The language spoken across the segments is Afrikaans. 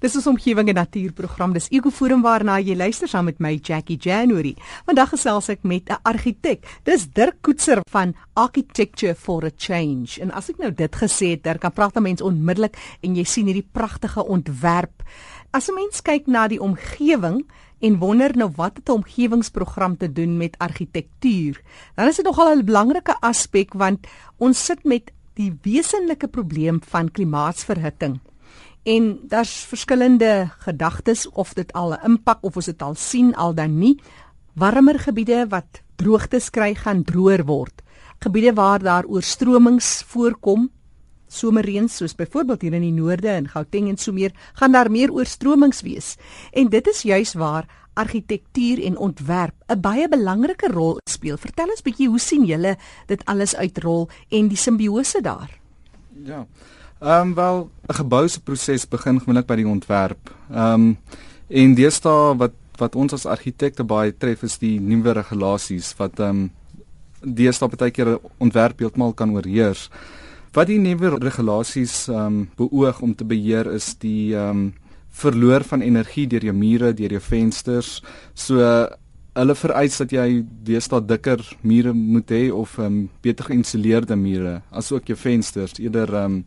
Dis ons omgewing en natuurprogram. Dis Ekoforum waarna jy luister saam met my Jackie January. Vandag gesels ek met 'n argitek. Dis Dirk Koetser van Architecture for a Change. En as ek nou dit gesê het, Dirk, dan praat 'n mens onmiddellik en jy sien hierdie pragtige ontwerp. As 'n mens kyk na die omgewing en wonder nou wat het 'n omgewingsprogram te doen met argitektuur, dan is dit nogal 'n belangrike aspek want ons sit met die wesenlike probleem van klimaatsverhitting en daar's verskillende gedagtes of dit al 'n impak of ons dit al sien al dan nie. Warmer gebiede wat droogtes kry gaan droër word. Gebiede waar daar oorstromings voorkom somerreën soos byvoorbeeld hier in die noorde in Gauteng en so meer gaan daar meer oorstromings wees. En dit is juis waar argitektuur en ontwerp 'n baie belangrike rol speel. Vertel ons bietjie hoe sien julle dit alles uitrol en die simbiose daar? Ja Ehm um, wel 'n gebou se proses begin gewoonlik by die ontwerp. Ehm um, en deesdae wat wat ons as argitekte baie tref is die nuwe regulasies wat ehm um, deesdae baie keer 'n ontwerp heeltemal kan oorheers. Wat die nuwe regulasies ehm um, beoog om te beheer is die ehm um, verloor van energie deur jou mure, deur jou vensters. So hulle vereis dat jy deesdae dikker mure moet hê of ehm um, beter geïsoleerde mure, asook jou vensters eerder ehm um,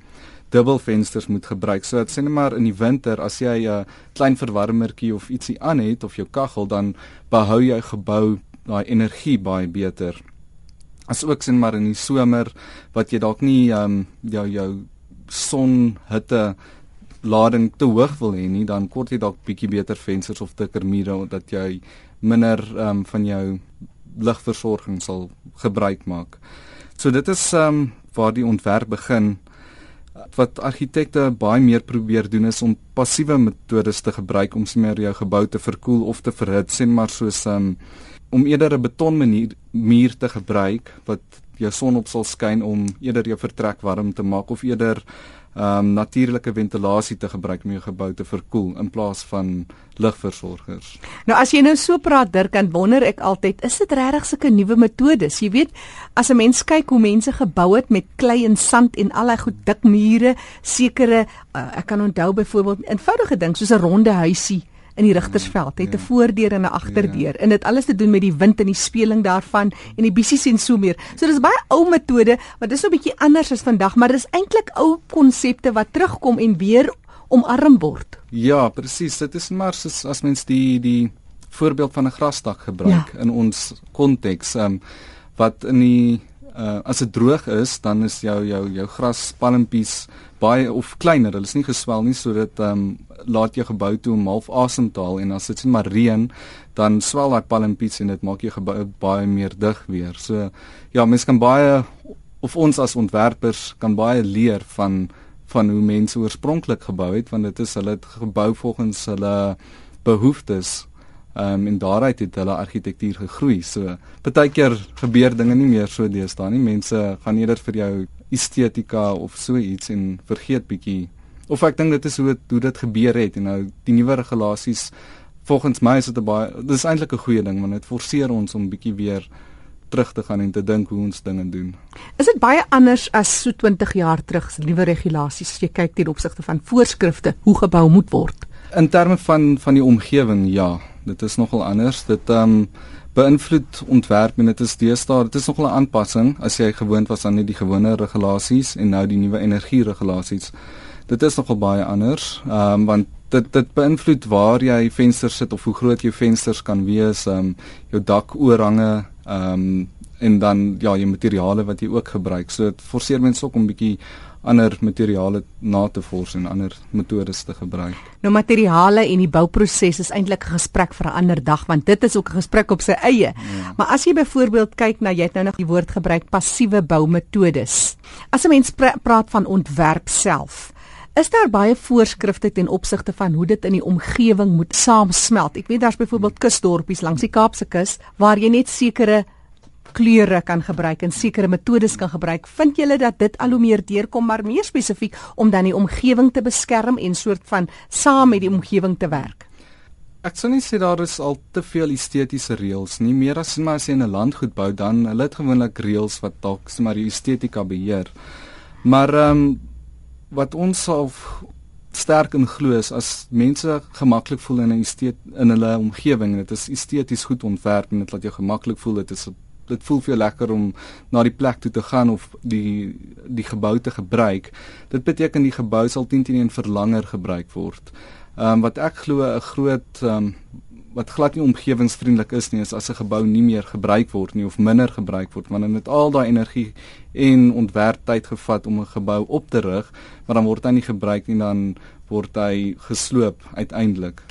dubbelvensters moet gebruik. So dit sê net maar in die winter as jy 'n uh, klein verwarmertjie of ietsie aan het of jou kaggel dan behou jy gebou daai energie baie beter. As ook sien maar in die somer wat jy dalk nie ehm um, jou jou sonhitte lading te hoog wil hê nie, dan kort jy dalk bietjie beter vensters of dikker mure omdat jy minder ehm um, van jou ligversorging sal gebruik maak. So dit is ehm um, waar die ontwerp begin wat argitekte baie meer probeer doen is om passiewe metodes te gebruik om sommer jou gebou te verkoel of te verhit, sien maar soos um, om eerder 'n betonmuur muur te gebruik wat jou son op sal skyn om eerder jou vertrek warm te maak of eerder um natuurlike ventilasie te gebruik om jou gebou te verkoel in plaas van ligversorgers. Nou as jy nou so praat Dirk, dan wonder ek altyd, is dit regtig sulke nuwe metodes? Jy weet, as 'n mens kyk hoe mense gebou het met klei en sand en al daai goed dik mure, sekere uh, ek kan onthou byvoorbeeld eenvoudige ding soos 'n ronde huisie in die rigtersveld het 'n ja. voordeur en 'n agterdeur ja. en dit alles te doen met die wind en die speling daarvan en die bissies en so meer. So dis baie ou metode, maar dis so 'n bietjie anders as vandag, maar dis eintlik ou konsepte wat terugkom en weer omarm word. Ja, presies. Dit is maar soos as mens die die voorbeeld van 'n grasdak gebruik ja. in ons konteks, ehm um, wat in die uh, as dit droog is, dan is jou jou jou graspalmpies baie of kleiner. Hulle is nie geswel nie sodat ehm um, laat jou gebou toe om half asem te haal en as dit sien maar reën, dan swel daai palmpies en dit maak jou gebou baie meer dig weer. So ja, mens kan baie of ons as ontwerpers kan baie leer van van hoe mense oorspronklik gebou het want dit is hulle het gebou volgens hulle behoeftes Ehm um, en daaruit het hulle argitektuur gegroei. So partykeer gebeur dinge nie meer so deesdae nie. Mense gaan eerder vir jou estetika of so iets en vergeet bietjie of ek dink dit is hoe het, hoe dit gebeur het en nou die nuwe regulasies volgens my is dit 'n baie dis eintlik 'n goeie ding want dit forceer ons om bietjie weer terug te gaan en te dink hoe ons dinge doen. Is dit baie anders as so 20 jaar terug se nuwe regulasies as jy kyk ten opsigte van voorskrifte hoe gebou moet word? In terme van van die omgewing, ja, dit is nogal anders. Dit ehm um, beïnvloed ontwerp en dit is deesdae, dit is nogal 'n aanpassing as jy gewoond was aan net die gewone regulasies en nou die nuwe energieregulasies. Dit is nogal baie anders. Ehm um, want dit dit beïnvloed waar jy vensters sit of hoe groot jou vensters kan wees, ehm um, jou dakoorhange, ehm um, en dan ja, jou materiale wat jy ook gebruik. So dit forceer mense ook om bietjie ander materiale na te vors en ander metodes te gebruik. Nou materiale en die bouproses is eintlik 'n gesprek vir 'n ander dag want dit is ook 'n gesprek op sy eie. Ja. Maar as jy byvoorbeeld kyk na jy het nou nog die woord gebruik passiewe boumetodes. As 'n mens pra praat van ontwerp self, Is daar baie voorskrifte ten opsigte van hoe dit in die omgewing moet saamsmelt? Ek weet daar's byvoorbeeld kusdorpies langs die Kaapse kus waar jy net sekere kleure kan gebruik en sekere metodes kan gebruik. Vind julle dat dit al hoe meer deurkom maar meer spesifiek om dan die omgewing te beskerm en soort van saam met die omgewing te werk? Ek sou nie sê daar is al te veel estetiese reëls nie. Meer as maar as jy 'n land goed bou, dan hulle het gewoonlik reëls wat dalk sommer die estetika beheer. Maar ehm um, wat ons sal sterk in glo is as mense gemaklik voel in 'n in hulle omgewing, dit is esteties goed ontwerp en dit laat jou gemaklik voel, dit is dit voel vir jou lekker om na die plek toe te gaan of die die gebou te gebruik. Dit beteken die gebou sal teen teen vir langer gebruik word. Ehm um, wat ek glo 'n groot ehm um, wat glad nie omgewingsvriendelik is nie is as 'n gebou nie meer gebruik word nie of minder gebruik word want dan het al daai energie en ontwerptyd gevat om 'n gebou op te rig maar dan word hy nie gebruik nie dan word hy gesloop uiteindelik.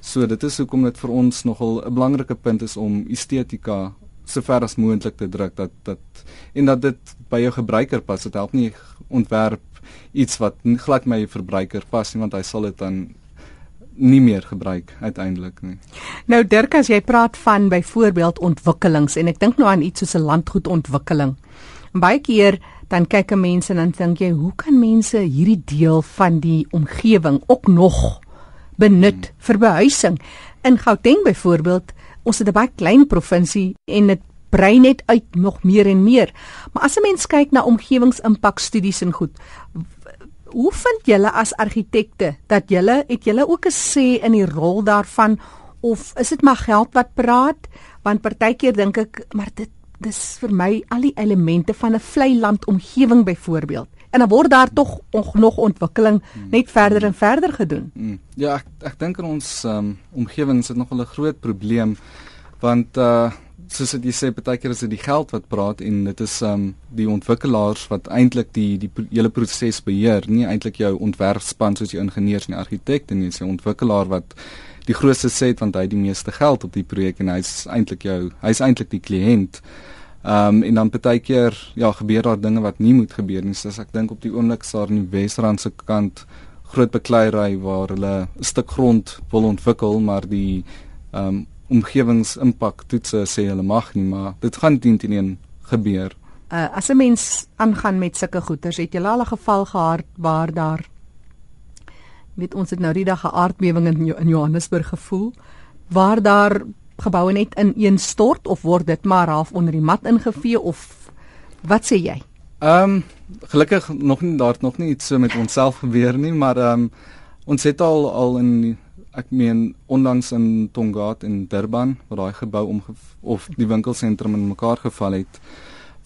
So dit is hoekom dit vir ons nogal 'n belangrike punt is om estetika so ver as moontlik te druk dat dat en dat dit by jou gebruiker pas. Dit help nie ontwerp iets wat glad my verbruiker pas nie want hy sal dit dan nie meer gebruik uiteindelik nie. Nou Dirk as jy praat van byvoorbeeld ontwikkelings en ek dink nou aan iets soos 'n landgoedontwikkeling. Baie keer dan kyk 'n mens en dan dink jy, hoe kan mense hierdie deel van die omgewing ook nog benut hmm. vir behuising? In Gauteng byvoorbeeld, ons het 'n baie klein provinsie en dit brei net uit nog meer en meer. Maar as 'n mens kyk na omgewingsimpakstudies en goed, Hoe vind julle as argitekte dat julle het julle ook 'n sê in die rol daarvan of is dit maar geld wat praat? Want partykeer dink ek, maar dit dis vir my al die elemente van 'n vlei land omgewing byvoorbeeld. En dan word daar tog nog ontwikkeling hmm. net verder en verder gedoen. Hmm. Ja, ek ek dink in ons um, omgewing is dit nog 'n groot probleem want uh soos jy sê baie keer is dit die geld wat praat en dit is um die ontwikkelaars wat eintlik die die hele proses beheer, nie eintlik jou ontwerpspan soos jou ingenieurs en argitekte nie, dis die ontwikkelaar wat die grootste sê want hy het die meeste geld op die projek en hy's eintlik jou hy's eintlik die kliënt. Um en dan baie keer ja, gebeur daar dinge wat nie moet gebeur nie. Soos ek dink op die oomblik daar in die Wesrand se kant groot bekleierery waar hulle 'n stuk grond wil ontwikkel, maar die um omgewingsimpak toetse sê hulle mag nie, maar dit gaan teen teen gebeur. Uh, as 'n mens aangaan met sulke goeters, het jy al 'n geval gehad waar daar weet ons het nou die dag 'n aardbewing in, in Johannesburg gevoel waar daar geboue net in een stort of word dit maar half onder die mat ingevee of wat sê jy? Ehm um, gelukkig nog nie daar nog nie iets met onsself gebeur nie, maar ehm um, ons het al al in ek meen onlangs in Tongaat in Durban waar daai gebou om of die winkelsentrum in mekaar geval het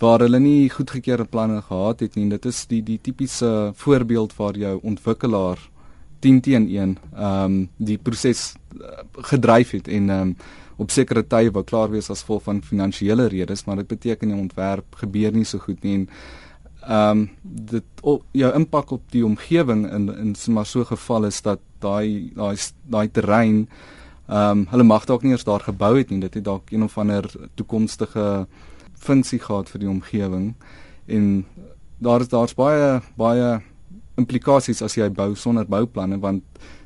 waar hulle nie goedgekeurde planne gehad het nie dit is die die tipiese voorbeeld waar jou ontwikkelaar 10 teen 1 ehm um, die proses uh, gedryf het en ehm um, op sekere tye wou klaar wees as vol van finansiële redes maar dit beteken die ontwerp gebeur nie so goed nie en ehm um, dit op, jou impak op die omgewing in in maar so geval is dat daai daai daai terrein ehm um, hulle mag dalk nie eens daar gebou het nie. Dit het dalk een of ander toekomstige funksie gehad vir die omgewing en daar is daar's baie baie implikasies as jy bou sonder bouplanne want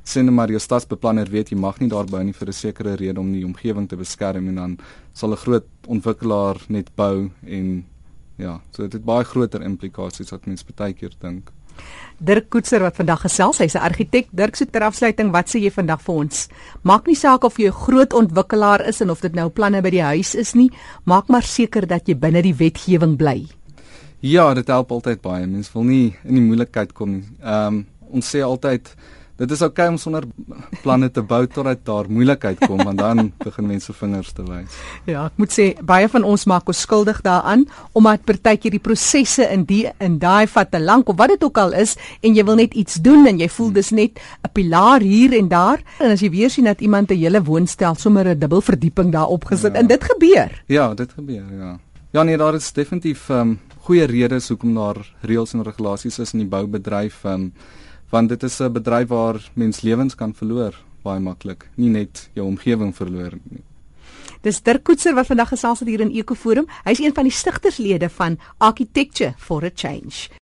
sien maar jou stadsbeplanner weet jy mag nie daar bou nie vir 'n sekere rede om die omgewing te beskerm en dan sal 'n groot ontwikkelaar net bou en Ja, so dit het baie groter implikasies wat mense baie keer dink. Dirk Koetser wat vandag gesels, hy's 'n argitek. Dirk, so ter afsluiting, wat sê jy vandag vir ons? Maak nie saak of jy 'n groot ontwikkelaar is en of dit nou planne by die huis is nie, maak maar seker dat jy binne die wetgewing bly. Ja, dit help altyd baie. Mense wil nie in die moeilikheid kom nie. Ehm um, ons sê altyd Dit is oukei okay om sonder planne te bou totdat daar moeilikheid kom want dan begin mense vingers te wys. Ja, ek moet sê baie van ons maak ons skuldig daaraan omdat partykeer die prosesse in die in daai vat te lank of wat dit ook al is en jy wil net iets doen en jy voel dis net 'n pilaar hier en daar en as jy weer sien dat iemand 'n hele woonstel sommer 'n dubbel verdieping daarop gesit ja. en dit gebeur. Ja, dit gebeur, ja. Ja nee, daar is definitief um, goeie redes hoekom daar reëls en regulasies is in die boubedryf um, want dit is 'n bedryf waar mens lewens kan verloor baie maklik, nie net jou omgewing verloor nie. Dis Dirk Koetser wat vandag gesels het hier in Ekoforum. Hy's een van die stigterslede van Architecture for a Change.